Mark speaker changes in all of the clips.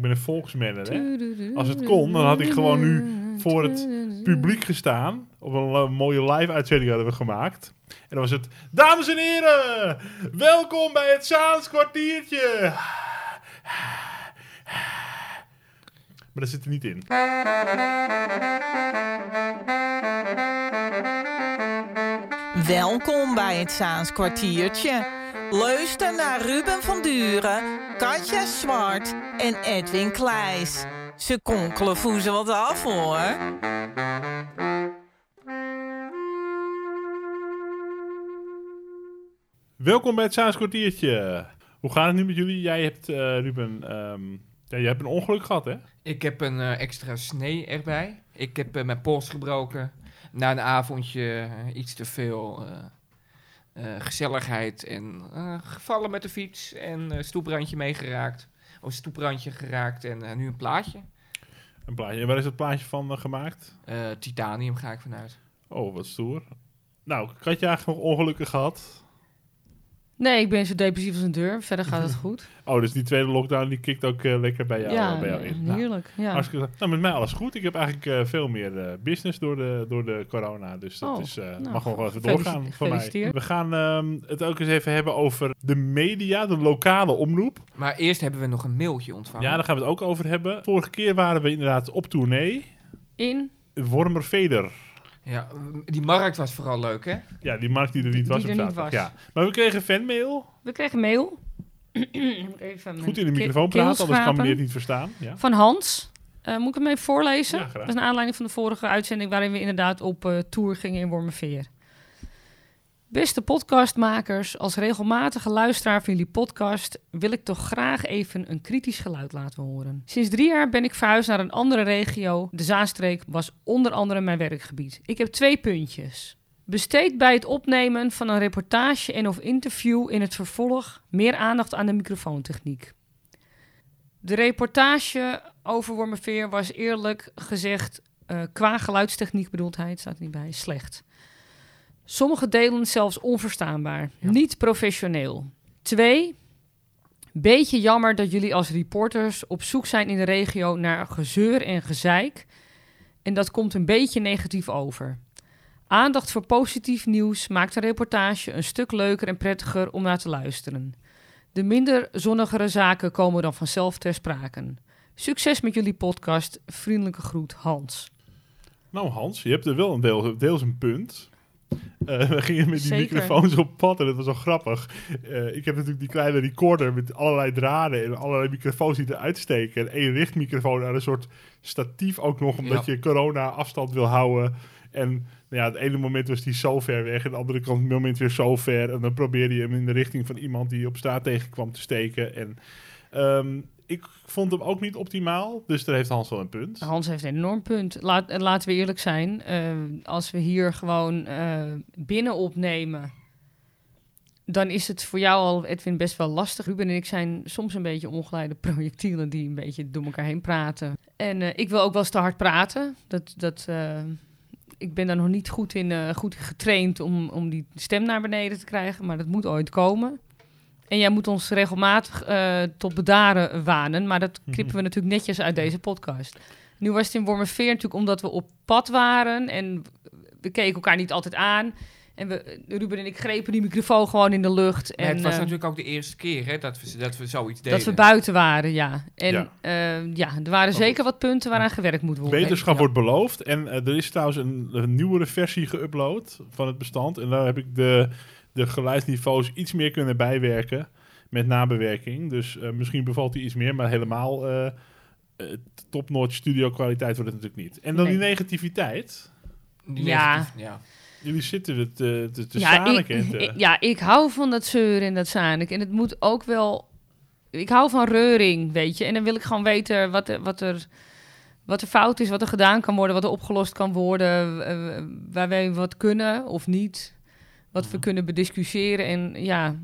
Speaker 1: Ik ben een volksmanner, hè. Als het kon, dan had ik gewoon nu voor het publiek gestaan. Op een mooie live-uitzending hadden we gemaakt. En dan was het... Dames en heren, welkom bij het Zaans kwartiertje. Maar dat zit er niet in.
Speaker 2: Welkom bij het Zaans kwartiertje. Luister naar Ruben van Duren, Katja Zwart en Edwin Kleijs. Ze konkelen voezen wat af hoor.
Speaker 1: Welkom bij het Zaans kwartiertje. Hoe gaat het nu met jullie? Jij hebt, eh, Ruben, ehm, ja, jij hebt een ongeluk gehad, hè?
Speaker 3: Ik heb een eh, extra snee erbij. Ik heb eh, mijn pols gebroken. Na een avondje iets te veel gezelligheid en eh, gevallen met de fiets en eh, stoeprandje meegeraakt. Of stoeprandje geraakt en eh, nu een plaatje.
Speaker 1: Een plaatje. En waar is dat plaatje van eh, gemaakt?
Speaker 3: Eh, titanium ga ik vanuit.
Speaker 1: Oh, wat stoer. Nou, had je eigenlijk nog ongelukken gehad?
Speaker 4: Nee, ik ben zo depressief als een deur. Verder gaat het goed.
Speaker 1: Oh, dus die tweede lockdown die kikt ook eh, lekker bij jou,
Speaker 4: ja,
Speaker 1: bij jou in. Nou,
Speaker 4: heerlijk. Ja.
Speaker 1: hartstikke nou, met mij alles goed. Ik heb eigenlijk eh, veel meer eh, business door de, door de corona. Dus dat
Speaker 4: Oh,
Speaker 1: is, eh,
Speaker 4: nou,
Speaker 1: mag gewoon wel even doorgaan voor mij. We gaan ehm, het ook eens even hebben over de media, de lokale omroep.
Speaker 3: Maar eerst hebben we nog een mailtje ontvangen.
Speaker 1: Ja, daar gaan we het ook over hebben. Vorige keer waren we inderdaad op tournee.
Speaker 4: In?
Speaker 1: Wormerveder.
Speaker 3: Ja, die markt was vooral leuk, hè?
Speaker 1: Ja, die markt die er niet
Speaker 4: Die
Speaker 1: was op zaterdag.
Speaker 4: was.
Speaker 1: Ja. Maar we kregen fanmail.
Speaker 4: We kregen mail. Even
Speaker 1: Goed in de microfoon praten, anders kan meneer het niet verstaan. Ja.
Speaker 4: Van Hans. Eh, moet ik hem even voorlezen?
Speaker 1: Ja,
Speaker 4: dat is een aanleiding van de vorige uitzending... waarin we inderdaad op eh, tour gingen in Wormerveer. Beste podcastmakers, als regelmatige luisteraar van jullie podcast... wil ik toch graag even een kritisch geluid laten horen. Sinds drie jaar ben ik verhuisd naar een andere regio. De Zaanstreek was onder andere mijn werkgebied. Ik heb twee puntjes. Besteed bij het opnemen van een reportage en of interview in het vervolg... meer aandacht aan de microfoontechniek. De reportage over Wormerveer was eerlijk gezegd eh, qua geluidstechniek bedoelt hij, het staat er niet bij, slecht. Sommige delen zelfs onverstaanbaar,
Speaker 3: Ja.
Speaker 4: niet professioneel. Twee, beetje jammer dat jullie als reporters op zoek zijn in de regio naar gezeur en gezeik. En dat komt een beetje negatief over. Aandacht voor positief nieuws maakt de reportage een stuk leuker en prettiger om naar te luisteren. De minder zonnigere zaken komen dan vanzelf ter sprake. Succes met jullie podcast. Vriendelijke groet, Hans.
Speaker 1: Nou Hans, je hebt er wel een deel, deels een punt. Eh, we gingen met die
Speaker 4: Zeker.
Speaker 1: microfoons op pad en dat was wel grappig. Eh, ik heb natuurlijk die kleine recorder met allerlei draden en allerlei microfoons die eruit steken. En één richtmicrofoon aan een soort statief ook nog, omdat
Speaker 3: Ja.
Speaker 1: je corona afstand wil houden. En nou ja, het ene moment was die zo ver weg, en de andere kant moment weer zo ver. En dan probeerde je hem in de richting van iemand die je op straat tegenkwam te steken. En ehm, ik vond hem ook niet optimaal, dus daar heeft Hans wel een punt.
Speaker 4: Hans heeft een enorm punt. Laat, en laten we eerlijk zijn. eh, als we hier gewoon eh, binnen opnemen... dan is het voor jou al, Edwin, best wel lastig. Ruben en ik zijn soms een beetje ongeleide projectielen... die een beetje door elkaar heen praten. En eh, ik wil ook wel eens te hard praten. Dat... dat ik ben daar nog niet goed in goed getraind om, om die stem naar beneden te krijgen, maar dat moet ooit komen. En jij moet ons regelmatig eh, tot bedaren wanen, maar dat knippen we natuurlijk netjes uit deze podcast. Nu was het in Wormerveer natuurlijk omdat we op pad waren en we keken elkaar niet altijd aan. En we, Ruben en ik grepen die microfoon gewoon in de lucht. En,
Speaker 3: het was
Speaker 4: eh,
Speaker 3: natuurlijk ook de eerste keer hè, dat, we, dat we zoiets deden.
Speaker 4: dat we buiten waren, ja. En
Speaker 1: Ja.
Speaker 4: ja, ja er waren zeker wat punten waaraan gewerkt moet worden.
Speaker 1: Wetenschap
Speaker 4: Ja.
Speaker 1: wordt beloofd. En eh, er is trouwens een, een nieuwere versie geüpload van het bestand. En daar heb ik de, de geluidsniveaus iets meer kunnen bijwerken met nabewerking. Dus eh, misschien bevalt die iets meer, maar helemaal eh eh, top-notch studio kwaliteit wordt het natuurlijk niet. En dan
Speaker 4: Nee.
Speaker 1: die negativiteit.
Speaker 3: Die
Speaker 4: Ja.
Speaker 3: negatief- ja.
Speaker 1: Jullie zitten het te, te, te
Speaker 4: ja, ik, ja, ik hou van dat zeuren en dat zanik. En het moet ook wel... Ik hou van reuring, weet je. En dan wil ik gewoon weten wat er, wat er, wat er fout is, wat er gedaan kan worden, wat er opgelost kan worden, waar wij wat kunnen of niet. Wat we
Speaker 1: Mhm.
Speaker 4: kunnen bediscussiëren. En ja,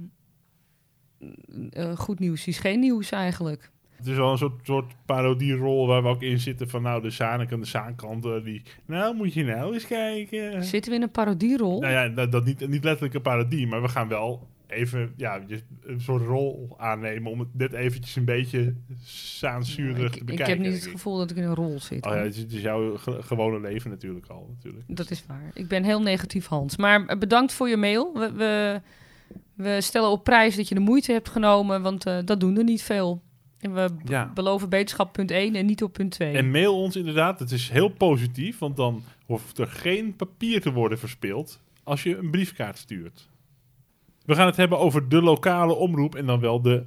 Speaker 4: eh, goed nieuws is geen nieuws eigenlijk.
Speaker 1: Het is wel een soort, soort parodierol waar we ook in zitten van nou de zanik en de zaankanten die... Nou moet je nou eens kijken.
Speaker 4: Zitten we in een parodierol?
Speaker 1: Nou ja, dat, dat niet, niet letterlijk een parodie, maar we gaan wel even ja, een soort rol aannemen om het net eventjes een beetje saanzuurig
Speaker 4: ik,
Speaker 1: te bekijken.
Speaker 4: ik heb niet het gevoel dat ik in een rol zit.
Speaker 1: Oh ja, het is, jouw ge- gewone leven natuurlijk al. Natuurlijk.
Speaker 4: Dat is waar. Ik ben heel negatief, Hans. Maar eh, bedankt voor je mail. We, we, we stellen op prijs dat je de moeite hebt genomen, want eh, dat doen er niet veel. En we
Speaker 1: Ja.
Speaker 4: beloven beterschap punt 1 en niet op punt 2.
Speaker 1: En mail ons inderdaad, het is heel positief, want dan hoeft er geen papier te worden verspild als je een briefkaart stuurt. We gaan het hebben over de lokale omroep en dan wel de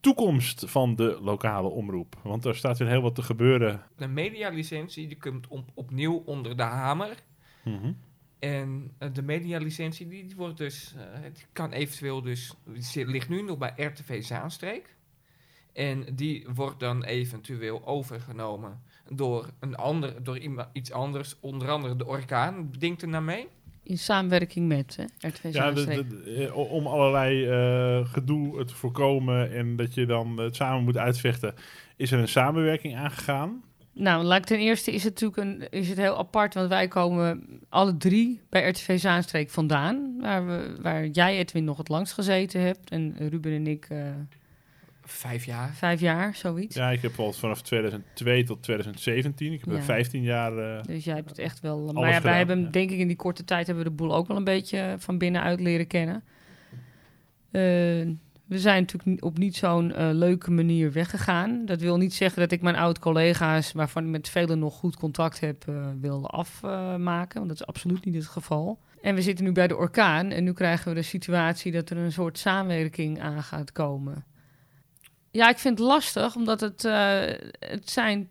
Speaker 1: toekomst van de lokale omroep. Want er staat weer heel wat te gebeuren.
Speaker 3: De medialicentie die komt op, opnieuw onder de hamer.
Speaker 1: Mhm.
Speaker 3: En eh, de medialicentie die, die wordt dus, eh, die kan eventueel dus, die ligt nu nog bij RTV Zaanstreek. En die wordt dan eventueel overgenomen door, een ander, door iemand, iets anders, onder andere de orkaan, bedenkt er naar mee.
Speaker 4: In samenwerking met hè, RTV
Speaker 1: Ja, de-
Speaker 4: Zaanstreek.
Speaker 1: de- eh, om allerlei eh, gedoe te voorkomen en dat je dan het samen moet uitvechten, is er een samenwerking aangegaan.
Speaker 4: Nou, laat ik ten eerste is het natuurlijk een, is het heel apart, want wij komen alle drie bij RTV Zaanstreek vandaan, waar, we, waar jij Edwin nog het langst gezeten hebt en Ruben en ik eh,
Speaker 3: Vijf jaar.
Speaker 4: vijf jaar, zoiets.
Speaker 1: Ja, ik heb al vanaf 2002 tot 2017, ik heb
Speaker 4: Ja.
Speaker 1: er 15 jaar... eh,
Speaker 4: Dus jij hebt het echt wel. Maar ja, wij
Speaker 1: gedaan,
Speaker 4: hebben,
Speaker 1: ja.
Speaker 4: denk ik, in die korte tijd hebben we de boel ook wel een beetje van binnenuit leren kennen. Eh, we zijn natuurlijk niet- op niet zo'n eh, leuke manier weggegaan. Dat wil niet zeggen dat ik mijn oud-collega's, waarvan ik met velen nog goed contact heb, eh wil afmaken. want dat is absoluut niet het geval. En we zitten nu bij de orkaan en nu krijgen we de situatie dat er een soort samenwerking aan gaat komen. Ja, ik vind het lastig, omdat het, eh, het zijn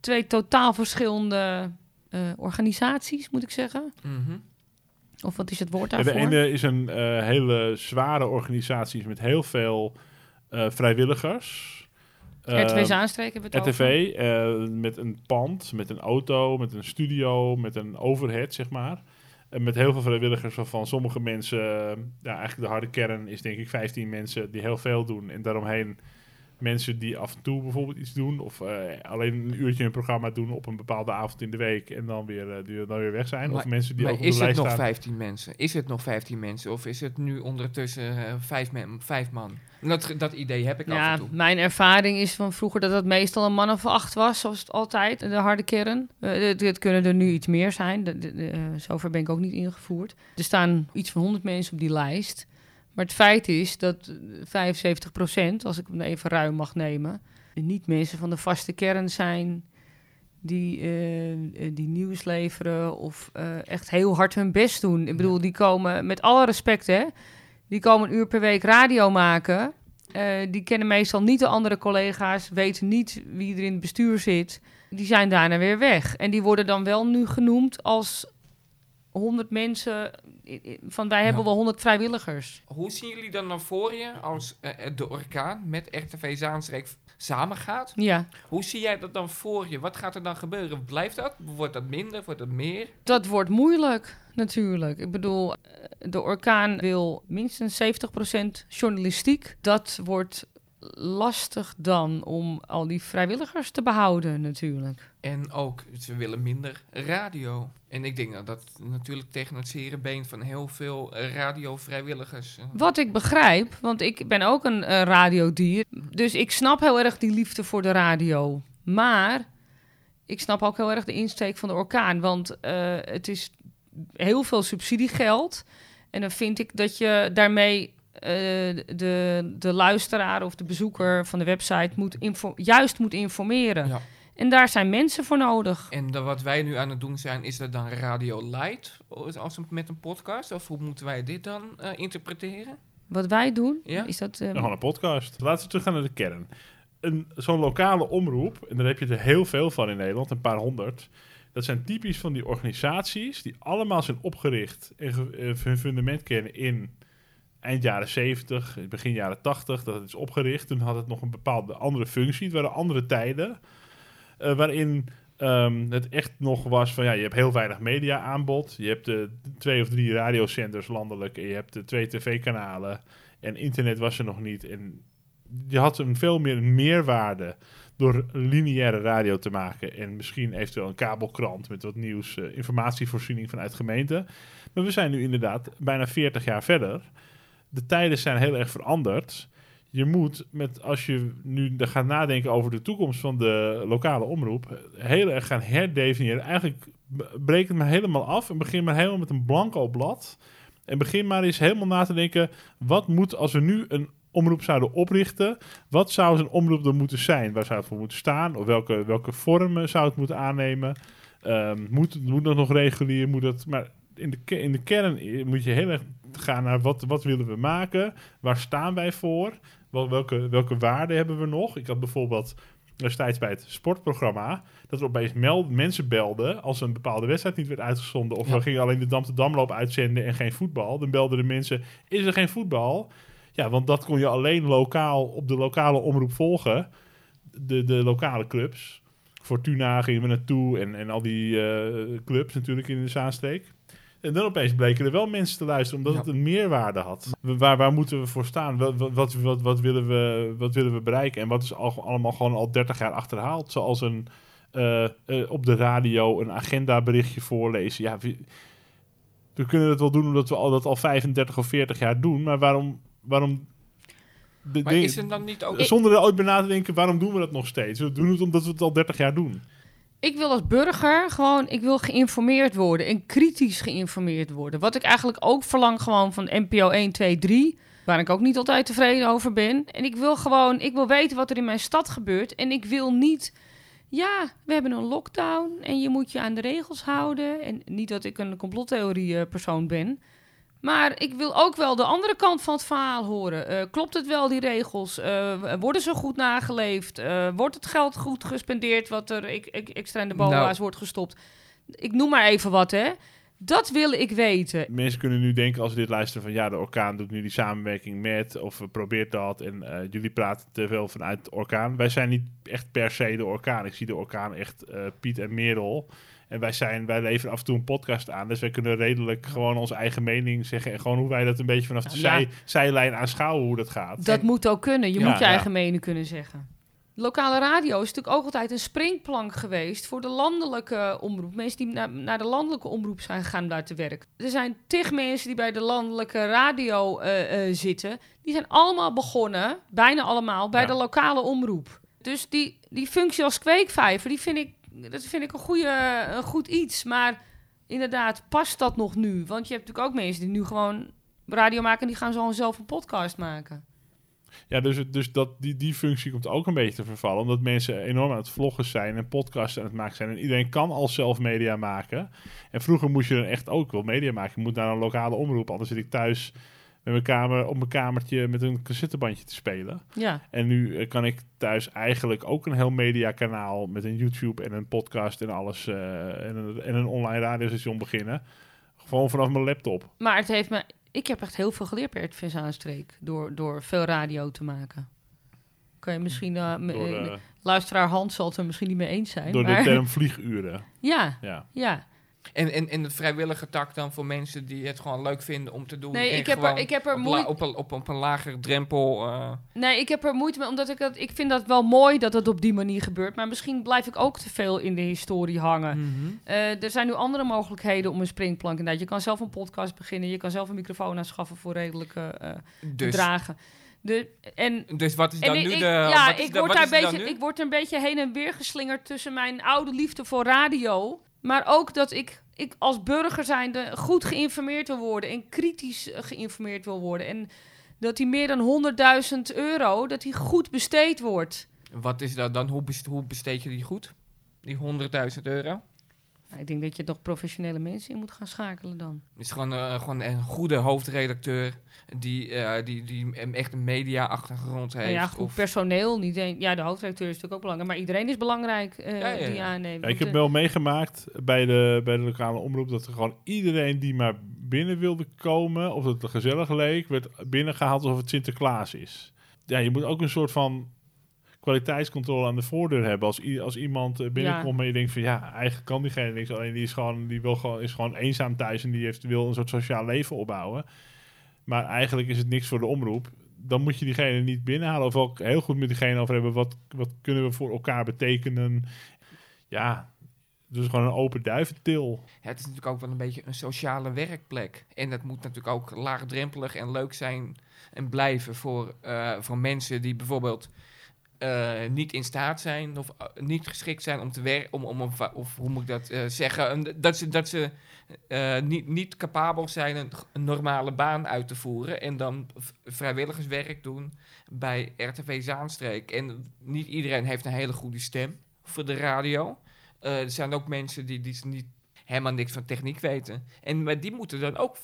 Speaker 4: twee totaal verschillende eh, organisaties, moet ik zeggen.
Speaker 3: Mhm.
Speaker 4: Of wat is het woord
Speaker 1: Ja, de
Speaker 4: daarvoor?
Speaker 1: ene is een eh, hele zware organisatie met heel veel eh, vrijwilligers. Eh,
Speaker 4: RTV Zaanstreek hebben we het
Speaker 1: RTV,
Speaker 4: over.
Speaker 1: eh, met een pand, met een auto, met een studio, met een overhead, zeg maar. En met heel veel vrijwilligers, waarvan sommige mensen... ja, eigenlijk de harde kern is denk ik 15 mensen die heel veel doen. En daaromheen mensen die af en toe bijvoorbeeld iets doen. Of eh, alleen een uurtje een programma doen op een bepaalde avond in de week. En dan weer, eh, die dan weer weg zijn. of mensen die
Speaker 3: Maar
Speaker 1: de
Speaker 3: is het nog
Speaker 1: staan.
Speaker 3: 15 mensen? Is het nog 15 mensen? Of is het nu ondertussen eh, vijf, men- vijf man? Dat, dat idee heb ik af
Speaker 4: Ja,
Speaker 3: en toe.
Speaker 4: mijn ervaring is van vroeger dat het meestal een man of acht was, zoals het altijd, de harde kern. Eh, dit, dit kunnen er nu iets meer zijn. De, de- de, eh, zover ben ik ook niet ingevoerd. Er staan iets van 100 mensen op die lijst. Maar het feit is dat eh, 75% als ik hem even ruim mag nemen, niet mensen van de vaste kern zijn die, eh, eh, die nieuws leveren of eh, echt heel hard hun best doen. Ik bedoel, die komen, met alle respect hè, die komen een uur per week radio maken. Eh, die kennen meestal niet de andere collega's, weten niet wie er in het bestuur zit. Die zijn daarna weer weg. En die worden dan wel nu genoemd als 100 mensen. Van wij hebben
Speaker 3: Ja.
Speaker 4: wel 100 vrijwilligers.
Speaker 3: Hoe zien jullie dan dan voor je als eh, de orkaan met RTV Zaanstreek samengaat?
Speaker 4: Ja,
Speaker 3: Hoe zie jij dat dan voor je? Wat gaat er dan gebeuren? Blijft dat? Wordt dat minder? Wordt dat meer?
Speaker 4: dat wordt moeilijk natuurlijk. Ik bedoel, eh, de orkaan wil minstens 70% journalistiek. Dat wordt lastig dan om al die vrijwilligers te behouden natuurlijk.
Speaker 3: En ook, ze willen minder radio. En ik denk dat dat natuurlijk tegen het zere been van heel veel eh, radiovrijwilligers. eh,
Speaker 4: Wat ik begrijp, want ik ben ook een eh, radiodier. Dus ik snap heel erg die liefde voor de radio. Maar ik snap ook heel erg de insteek van de orkaan. Want het is heel veel subsidiegeld. En dan vind ik dat je daarmee de, de luisteraar of de bezoeker van de website moet info- juist moet informeren.
Speaker 3: Ja.
Speaker 4: En daar zijn mensen voor nodig.
Speaker 3: En de- wat wij nu aan het doen zijn, is dat dan Radio Light als een, met een podcast? Of hoe moeten wij dit dan eh, interpreteren?
Speaker 4: Wat wij doen,
Speaker 3: Ja?
Speaker 4: is dat... eh,
Speaker 1: Gewoon een podcast. Laten we teruggaan naar de kern. Een, zo'n lokale omroep, en daar heb je er heel veel van in Nederland, een paar honderd. Dat zijn typisch van die organisaties die allemaal zijn opgericht en ge- eh, hun fundament kennen in eind jaren 70, begin jaren 80. Dat het is opgericht. Toen had het nog een bepaalde andere functie. Het waren andere tijden. eh, waarin ehm, het echt nog was van ja, je hebt heel weinig media aanbod. Je hebt de twee of drie radiozenders landelijk en je hebt de twee tv-kanalen. En internet was er nog niet. En je had een veel meer meerwaarde door lineaire radio te maken. En misschien eventueel een kabelkrant met wat nieuws, eh, informatievoorziening vanuit gemeente. Maar we zijn nu inderdaad bijna 40 jaar verder. De tijden zijn heel erg veranderd. Je moet, met, als je nu gaat nadenken over de toekomst van de lokale omroep, heel erg gaan herdefiniëren. Eigenlijk breek het maar helemaal af en begin maar helemaal met een blanco blad. En begin maar eens helemaal na te denken, wat moet als we nu een omroep zouden oprichten, wat zou zo'n omroep dan moeten zijn? Waar zou het voor moeten staan? Of welke, welke vormen zou het moeten aannemen? Ehm, moet, moet dat nog regulier? Moet dat, maar in de, in de kern i- moet je heel erg gaan naar wat, wat willen we maken? Waar staan wij voor? Wel, welke, welke waarden hebben we nog? Ik had bijvoorbeeld destijds bij het sportprogramma... dat er opeens meld, mensen belden als een bepaalde wedstrijd niet werd uitgezonden... of
Speaker 3: Ja.
Speaker 1: we gingen alleen de Dam te Damloop uitzenden en geen voetbal. Dan belden de mensen, is er geen voetbal? Ja, want dat kon je alleen lokaal op de lokale omroep volgen. De, de lokale clubs. Fortuna gingen we naartoe en, en al die eh, clubs natuurlijk in de Zaanstreek. En dan opeens bleken er wel mensen te luisteren, omdat
Speaker 3: Ja.
Speaker 1: het een meerwaarde had. Waar, waar moeten we voor staan? Wat, wat, wat, willen we, wat willen we bereiken? En wat is al, allemaal gewoon al 30 jaar achterhaald? Zoals een, eh, eh, op de radio een agendaberichtje voorlezen. Ja, we kunnen het wel doen omdat we al, dat al 35 of 40 jaar doen. Maar waarom... waarom de
Speaker 3: Maar
Speaker 1: ding-
Speaker 3: is er dan niet ook...
Speaker 1: zonder er ooit bij na te denken, waarom doen we dat nog steeds? We doen het omdat we het al 30 jaar doen.
Speaker 4: Ik wil als burger gewoon, ik wil geïnformeerd worden en kritisch geïnformeerd worden. Wat ik eigenlijk ook verlang gewoon van NPO 1, 2, 3, waar ik ook niet altijd tevreden over ben. En ik wil gewoon, ik wil weten wat er in mijn stad gebeurt. En ik wil niet, ja, we hebben een lockdown en je moet je aan de regels houden. En niet dat ik een complottheorie eh, persoon ben. Maar ik wil ook wel de andere kant van het verhaal horen. Eh, klopt het wel, die regels? Eh, worden ze goed nageleefd? Eh, wordt het geld goed gespendeerd wat er ik, ik, extra in de BOA's
Speaker 3: Nou.
Speaker 4: wordt gestopt? Ik noem maar even wat, hè. Dat wil ik weten.
Speaker 1: Mensen kunnen nu denken als ze dit luisteren van ja, de orkaan doet nu die samenwerking met of probeert dat en jullie praten te veel vanuit de orkaan. Wij zijn niet echt per se de orkaan. Ik zie de orkaan echt Piet en Merel. En wij, zijn, wij leveren af en toe een podcast aan. Dus wij kunnen redelijk gewoon onze eigen mening zeggen. En gewoon hoe wij dat een beetje vanaf de zij, zijlijn aanschouwen hoe dat gaat.
Speaker 4: Dat moet ook kunnen. Je moet je eigen mening kunnen zeggen. Lokale radio is natuurlijk ook altijd een springplank geweest voor de landelijke omroep. Mensen die naar, naar de landelijke omroep zijn gegaan om daar te werken. Er zijn tig mensen die bij de landelijke radio eh, eh, zitten. Die zijn allemaal begonnen, bijna allemaal, bij
Speaker 1: Ja.
Speaker 4: de lokale omroep. Dus die, die functie als kweekvijver, die vind ik, dat vind ik een, goede, een goed iets. Maar inderdaad, past dat nog nu? Want je hebt natuurlijk ook mensen die nu gewoon radio maken... en die gaan zo zelf een podcast maken.
Speaker 1: Ja, dus, dus dat, die, die functie komt ook een beetje te vervallen. Omdat mensen enorm aan het vloggen zijn en podcasts aan het maken zijn. En iedereen kan al zelf media maken. En vroeger moest je dan echt ook wel media maken. Je moet naar een lokale omroep. Anders zit ik thuis met mijn kamer, op mijn kamertje met een cassettebandje te spelen.
Speaker 4: Ja.
Speaker 1: En nu eh, kan ik thuis eigenlijk ook een heel mediakanaal met een YouTube en een podcast en alles. eh, en, een, en een online radiostation beginnen. Gewoon vanaf mijn laptop.
Speaker 4: Maar het heeft me... Ik heb echt heel veel geleerd bij RTV Zaanstreek. Door, door veel radio te maken. Kan je misschien... eh,
Speaker 1: Door,
Speaker 4: luisteraar Hans zal het er misschien niet mee eens zijn.
Speaker 1: door
Speaker 4: maar,
Speaker 1: de term vlieguren.
Speaker 4: Ja,
Speaker 1: Ja.
Speaker 4: ja.
Speaker 3: En, en, en de vrijwillige tak dan voor mensen die het gewoon leuk vinden om te doen.
Speaker 4: Nee, ik heb er- ik heb er moeite-
Speaker 3: op, een- op, op een lagere drempel. eh,
Speaker 4: Nee, ik heb er moeite mee, omdat ik het... Ik vind dat wel mooi dat het op die manier gebeurt. Maar misschien blijf ik ook te veel in de historie hangen. Eh, er zijn nu andere mogelijkheden om een springplank. Inderdaad. Je kan zelf een podcast beginnen. Je kan zelf een microfoon aanschaffen voor redelijke eh
Speaker 3: dus,
Speaker 4: bedragen. De, en
Speaker 3: dus wat is dan nu
Speaker 4: ik,
Speaker 3: de.
Speaker 4: ja, ik
Speaker 3: de-
Speaker 4: word, daar beetje, ik word een beetje heen en weer geslingerd tussen mijn oude liefde voor radio. Maar ook dat ik, ik als burger zijnde goed geïnformeerd wil worden. En kritisch eh, geïnformeerd wil worden. En dat die meer dan 100.000 euro, dat die goed besteed wordt.
Speaker 3: Wat is dat dan? Hoe, best- hoe besteed je die goed? Die 100.000 euro?
Speaker 4: Nou, ik denk dat je toch professionele mensen in moet gaan schakelen dan.
Speaker 3: Het is gewoon, eh, gewoon een goede hoofdredacteur. Die, eh, die, die een- echt een media-achtergrond heeft.
Speaker 4: Nou ja, goed
Speaker 3: of-
Speaker 4: personeel. Niet een, ja, de hoofdredacteur is natuurlijk ook belangrijk. Maar iedereen is belangrijk eh,
Speaker 3: Ja, ja,
Speaker 4: die
Speaker 3: ja.
Speaker 4: aanneemt.
Speaker 1: Ja, ik heb wel meegemaakt bij de, bij de lokale omroep dat er gewoon iedereen die maar binnen wilde komen, of het gezellig leek, werd binnengehaald alsof het Sinterklaas is. Ja, je moet ook een soort van kwaliteitscontrole aan de voordeur hebben. Als, i- als iemand eh, binnenkomt en je denkt van ja, eigenlijk kan diegene niks, alleen die is gewoon, die wil gewoon, is gewoon eenzaam thuis en die heeft, wil een soort sociaal leven opbouwen. Maar eigenlijk is het niks voor de omroep. Dan moet je diegene niet binnenhalen. Of ook heel goed met diegene over hebben. Wat, wat kunnen we voor elkaar betekenen? Ja, Dus gewoon een open duiventil.
Speaker 3: Ja, het is natuurlijk ook wel een beetje een sociale werkplek. En dat moet natuurlijk ook laagdrempelig en leuk zijn en blijven voor, eh, voor mensen die bijvoorbeeld eh, niet in staat zijn of eh, niet geschikt zijn om te werken, om, om, of, hoe moet ik dat eh, zeggen, dat ze, dat ze niet, niet capabel zijn een, normale baan uit te voeren en dan vrijwilligerswerk doen bij RTV Zaanstreek. En niet iedereen heeft een hele goede stem voor de radio. Er zijn ook mensen die, die niet helemaal niks van techniek weten. En maar die moeten dan ook,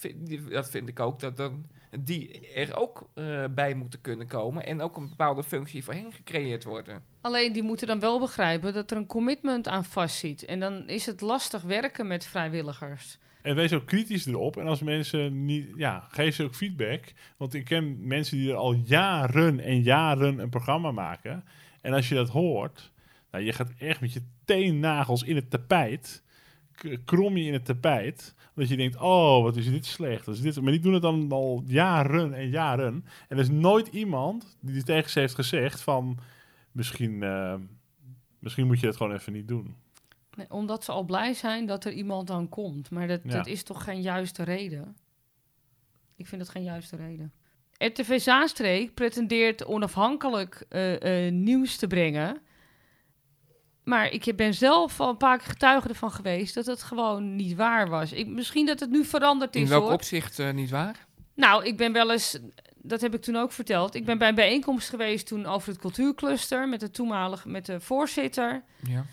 Speaker 3: dat vind ik ook, dat dan die er ook eh, bij moeten kunnen komen en ook een bepaalde functie voor hen gecreëerd worden.
Speaker 4: Alleen die moeten dan wel begrijpen dat er een commitment aan vastzit. En dan is het lastig werken met vrijwilligers.
Speaker 1: En wees ook kritisch erop. En als mensen niet... Ja, geef ze ook feedback. Want ik ken mensen die er al jaren en jaren een programma maken. En als je dat hoort... Nou, je gaat echt met je teennagels in het tapijt... Krom je in het tapijt. Dat je denkt, oh, wat is dit slecht. Is dit? Maar die doen het dan al jaren en jaren. En er is nooit iemand die tegen ze heeft gezegd van... Misschien, eh, misschien moet je dat gewoon even niet doen.
Speaker 4: Nee, omdat ze al blij zijn dat er iemand dan komt. Maar dat,
Speaker 1: Ja.
Speaker 4: dat is toch geen juiste reden? Ik vind het geen juiste reden. RTV Zaanstreek pretendeert onafhankelijk eh, eh, nieuws te brengen. Maar ik ben zelf al een paar keer getuige ervan geweest dat het gewoon niet waar was. Ik, misschien dat het nu veranderd
Speaker 3: In
Speaker 4: is
Speaker 3: welk
Speaker 4: hoor.
Speaker 3: opzicht eh, niet waar?
Speaker 4: Nou, ik ben wel eens, dat heb ik toen ook verteld. Ik ben bij een bijeenkomst geweest toen over het cultuurcluster met de toenmalige, met de voorzitter.
Speaker 3: Ja.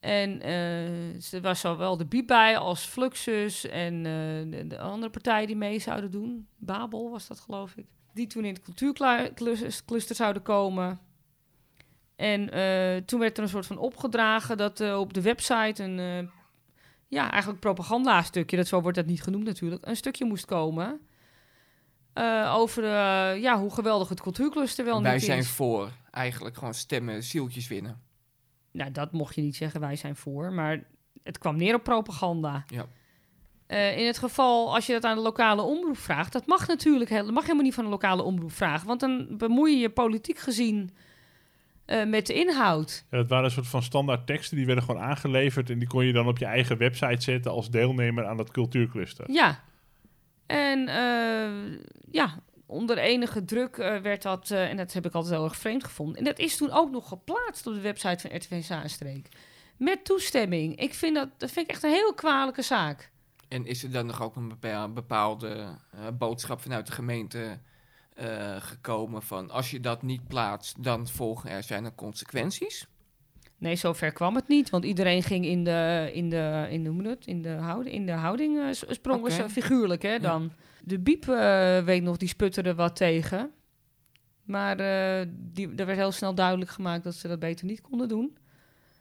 Speaker 4: En eh, er was zowel de Biep bij als Fluxus en eh, de, de andere partijen die mee zouden doen. Babel was dat, geloof ik. Die toen in het cultuurcluster zouden komen. En eh, toen werd er een soort van opgedragen dat eh, op de website een, eh, ja, eigenlijk propaganda-stukje, dat zo wordt dat niet genoemd natuurlijk, een stukje moest komen. over ja, hoe geweldig het cultuurcluster wel
Speaker 3: Wij
Speaker 4: niet
Speaker 3: zijn
Speaker 4: is.
Speaker 3: voor eigenlijk gewoon stemmen, zieltjes winnen.
Speaker 4: Nou, dat mocht je niet zeggen, wij zijn voor. Maar het kwam neer op propaganda.
Speaker 3: Ja.
Speaker 4: In het geval, als je dat aan de lokale omroep vraagt, dat mag natuurlijk heel- mag helemaal niet van de lokale omroep vragen. Want dan bemoei je je politiek gezien eh, met de inhoud.
Speaker 1: Ja, het waren een soort van standaard teksten, die werden gewoon aangeleverd en die kon je dan op je eigen website zetten als deelnemer aan dat cultuurcluster.
Speaker 4: Ja. En eh, ja, onder enige druk eh, werd dat, eh, en dat heb ik altijd heel erg vreemd gevonden. En dat is toen ook nog geplaatst op de website van RTV Zaanstreek. Met toestemming. Ik vind dat, dat vind ik echt een heel kwalijke zaak.
Speaker 3: En is er dan nog ook een bepa- bepaalde boodschap vanuit de gemeente eh, gekomen van als je dat niet plaatst, dan volgen er zijn er consequenties?
Speaker 4: Nee, zover kwam het niet. Want iedereen ging in de, in de, in de, hoe dat? in de houding, in de houding eh, sprongen ze figuurlijk, hè, dan. De biep, eh, weet nog, die sputterde wat tegen. Maar die, er werd heel snel duidelijk gemaakt dat ze dat beter niet konden doen.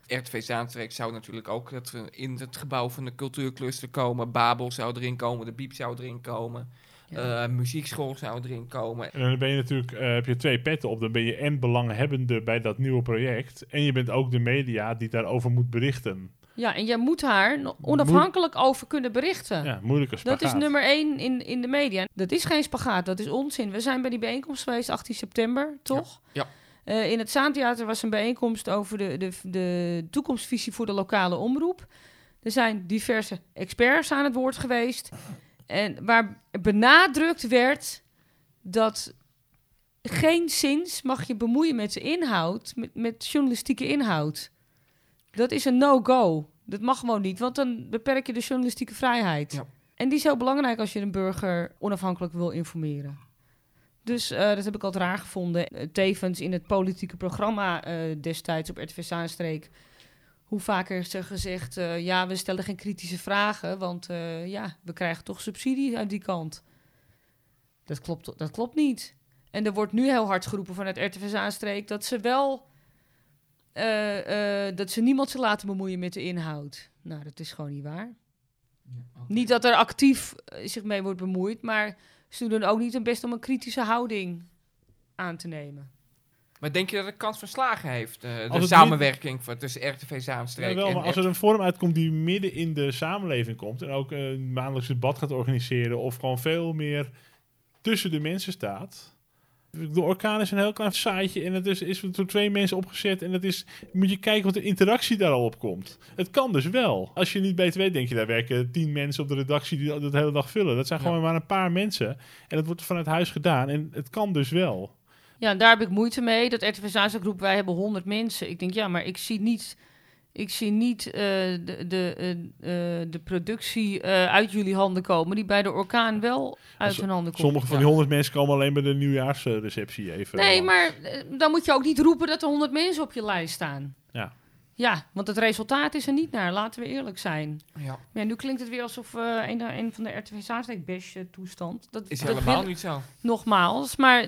Speaker 3: RTV Zaanstreek zou natuurlijk ook het, in het gebouw van de cultuurcluster komen. Babel zou erin komen, de Biep zou erin komen.
Speaker 4: Ja.
Speaker 3: eh, muziekschool zou erin komen.
Speaker 1: En dan ben je natuurlijk, eh, heb je twee petten op. Dan ben je en belanghebbende bij dat nieuwe project. En je bent ook de media die daarover moet berichten.
Speaker 4: Ja, en jij moet haar onafhankelijk over kunnen berichten.
Speaker 1: Ja, moeilijke spagaat.
Speaker 4: Dat is nummer één in, in de media. Dat is geen spagaat, dat is onzin. We zijn bij die bijeenkomst geweest, 18 september, toch?
Speaker 3: Ja.
Speaker 4: Eh, in het Zaantheater was een bijeenkomst over de, de, de toekomstvisie voor de lokale omroep. Er zijn diverse experts aan het woord geweest. En waar benadrukt werd dat geen zins mag je bemoeien met de inhoud, met, met journalistieke inhoud. Dat is een no-go. Dat mag gewoon niet, want dan beperk je de journalistieke vrijheid.
Speaker 3: Ja.
Speaker 4: En die is heel belangrijk als je een burger onafhankelijk wil informeren. Dus eh, dat heb ik altijd raar gevonden. Eh, tevens in het politieke programma eh, destijds op RTV Zaanstreek... hoe vaker is er gezegd... eh, ja, we stellen geen kritische vragen... want eh, ja, we krijgen toch subsidie uit die kant. Dat klopt, dat klopt niet. En er wordt nu heel hard geroepen vanuit RTV Zaanstreek... dat ze wel... eh, dat ze niemand ze laten bemoeien met de inhoud. Nou, dat is gewoon niet waar. Niet dat er actief zich mee wordt bemoeid, maar ze doen ook niet hun best om een kritische houding aan te nemen.
Speaker 3: Maar denk je dat het kans van slagen heeft, eh, de samenwerking tussen RTV Zaanstreek
Speaker 1: Ja, wel,
Speaker 3: en
Speaker 1: maar als er een vorm uitkomt die midden in de samenleving komt en ook een maandelijks debat gaat organiseren of gewoon veel meer tussen de mensen staat, De orkaan is een heel klein siteje en het is, is door twee mensen opgezet. En het is, moet je kijken wat de interactie daar al op komt. Het kan dus wel. Als je niet beter weet, denk je, daar werken tien mensen op de redactie die dat de hele dag vullen. Dat zijn
Speaker 3: Ja.
Speaker 1: gewoon maar een paar mensen. En dat wordt vanuit huis gedaan. En het kan dus wel.
Speaker 4: Ja, daar heb ik moeite mee. Dat RTV Zaanstad groep, wij hebben 100 mensen. Ik denk, ja, maar ik zie niet, ik zie niet eh, de, de, eh, eh, de productie eh, uit jullie handen komen, die bij de orkaan wel uit
Speaker 1: Als-
Speaker 4: hun handen komt.
Speaker 1: Sommige van die honderd mensen komen alleen bij de nieuwjaarsreceptie even.
Speaker 4: Nee, maar dan moet je ook niet roepen dat er 100 mensen op je lijst staan.
Speaker 1: Ja.
Speaker 4: Ja, want het resultaat is er niet naar, laten we eerlijk zijn.
Speaker 3: Ja,
Speaker 4: Maar ja, nu klinkt het weer alsof eh een, een van de RTV Zaanstad bash toestand. Dat
Speaker 3: is
Speaker 4: dat
Speaker 3: helemaal
Speaker 4: wil-
Speaker 3: niet zo.
Speaker 4: Nogmaals, maar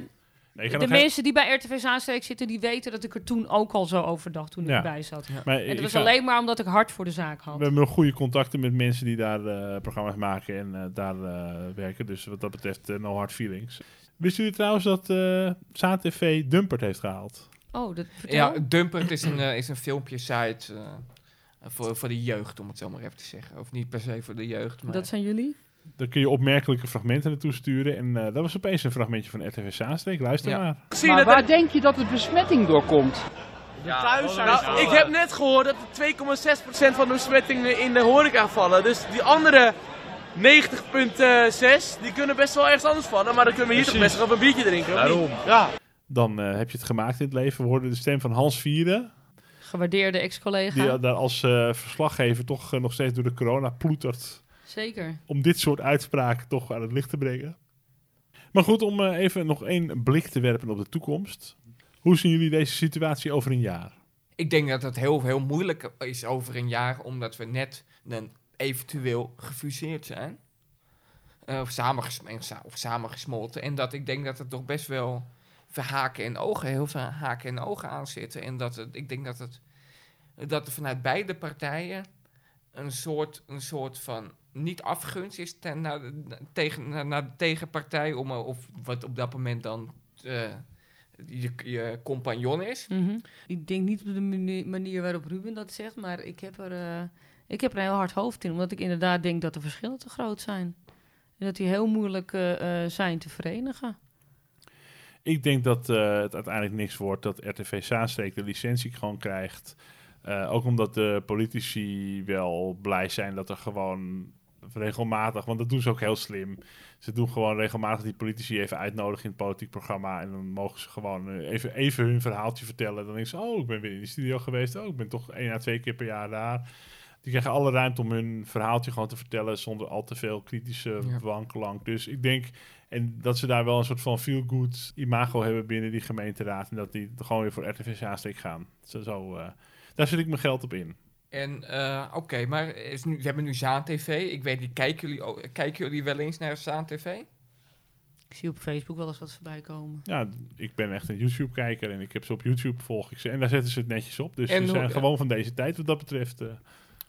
Speaker 1: Nee,
Speaker 4: de mensen die bij RTV Zaanstreek zitten, die weten dat ik er toen ook al zo over dacht toen ik
Speaker 1: Ja.
Speaker 4: erbij zat.
Speaker 1: maar
Speaker 4: En dat was
Speaker 1: ga-
Speaker 4: alleen maar omdat ik hard voor de zaak had.
Speaker 1: We hebben nog goede contacten met mensen die daar eh, programma's maken en eh, daar eh, werken. Dus wat dat betreft, no hard feelings. Wisten jullie trouwens dat eh ZaTV Dumpert heeft gehaald?
Speaker 4: Oh, dat vertel.
Speaker 3: Ja, Dumpert is een, is een filmpje site eh, voor, voor de jeugd, om het zo maar even te zeggen. Of niet per se voor de jeugd, maar...
Speaker 4: Dat zijn jullie?
Speaker 1: Daar kun je opmerkelijke fragmenten naartoe sturen. En eh, dat was opeens een fragmentje van RTV Zaanstreek. Luister
Speaker 3: Ja.
Speaker 1: maar.
Speaker 5: Maar waar denk je dat de besmetting doorkomt?
Speaker 6: Nou, ik heb net gehoord dat er 2,6% van de besmettingen in de horeca vallen. Dus die andere 90,6 die kunnen best wel ergens anders vallen. Maar dan kunnen we hier toch best wel een biertje drinken. niet? Ja.
Speaker 1: Dan eh, heb je het gemaakt in het leven. We hoorden de stem van Hans Vieren.
Speaker 4: Gewaardeerde ex-collega.
Speaker 1: Die daar als eh, verslaggever toch eh, nog steeds door de corona ploetert.
Speaker 4: Zeker.
Speaker 1: om dit soort uitspraken toch aan het licht te brengen. Maar goed, om eh, even nog één blik te werpen op de toekomst. Hoe zien jullie deze situatie over een jaar?
Speaker 3: Ik denk dat het heel, heel moeilijk is over een jaar, omdat we net dan eventueel gefuseerd zijn. Eh, of, samengesm of samengesmolten. En dat ik denk dat er toch best wel veel haken en ogen, heel veel haken en ogen aan zitten. En dat het, ik denk dat, het, dat er vanuit beide partijen een soort, een soort van niet afgunst is ten, naar, de, tegen, naar, naar de tegenpartij, om, eh, of wat op dat moment dan eh, je, je compagnon is.
Speaker 4: Mhm. Ik denk niet op de mani- manier waarop Ruben dat zegt, maar ik heb, er, eh, ik heb er een heel hard hoofd in. Omdat ik inderdaad denk dat de verschillen te groot zijn. En dat die heel moeilijk zijn te verenigen.
Speaker 1: Ik denk dat eh, het uiteindelijk niks wordt dat RTV Zaanstreek de licentie gewoon krijgt. Eh, ook omdat de politici wel blij zijn dat er gewoon regelmatig, want dat doen ze ook heel slim. Ze doen gewoon regelmatig die politici even uitnodigen in het politiek programma. En dan mogen ze gewoon eh, even, even hun verhaaltje vertellen. Dan denken ze, oh, ik ben weer in de studio geweest. Oh, ik ben toch één à twee keer per jaar daar. Die krijgen alle ruimte om hun verhaaltje gewoon te vertellen zonder al te veel kritische
Speaker 3: Ja.
Speaker 1: wanklank. Dus ik denk en dat ze daar wel een soort van feel-good imago hebben binnen die gemeenteraad. En dat die gewoon weer voor RTV Zaanstreek gaan. Zo, zo, eh, daar zet ik mijn geld op in.
Speaker 3: En eh, oké, maar is nu, we hebben nu Zaan TV. Ik weet niet, kijken jullie, kijken jullie wel eens naar Zaan TV?
Speaker 4: Ik zie op Facebook wel eens wat voorbij komen.
Speaker 1: Ja, ik ben echt een YouTube-kijker en ik heb ze op YouTube volg ik ze. En daar zetten ze het netjes op. Dus
Speaker 3: En
Speaker 1: ze
Speaker 3: hoe-
Speaker 1: zijn gewoon van deze tijd wat dat betreft. eh.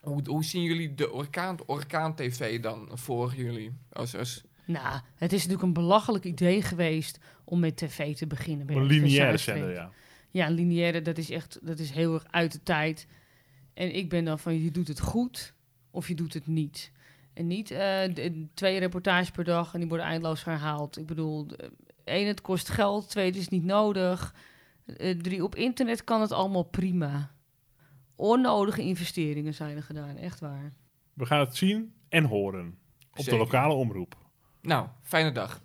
Speaker 3: Hoe, hoe zien jullie de Orkaan, Orkaan TV dan voor jullie? Als, als,
Speaker 4: Nou, het is natuurlijk een belachelijk idee geweest om met tv te beginnen.
Speaker 1: een lineaire zender, ja.
Speaker 4: Ja, een lineaire, dat is echt dat is heel erg uit de tijd. En ik ben dan van, je doet het goed of je doet het niet. En niet eh, de- twee reportages per dag en die worden eindeloos herhaald. Ik bedoel, één, het kost geld. Twee, het is niet nodig. Eh, drie, op internet kan het allemaal prima. Onnodige investeringen zijn er gedaan, echt waar.
Speaker 1: We gaan het zien en horen op
Speaker 3: Zeker.
Speaker 1: de lokale omroep.
Speaker 3: nou, fijne dag.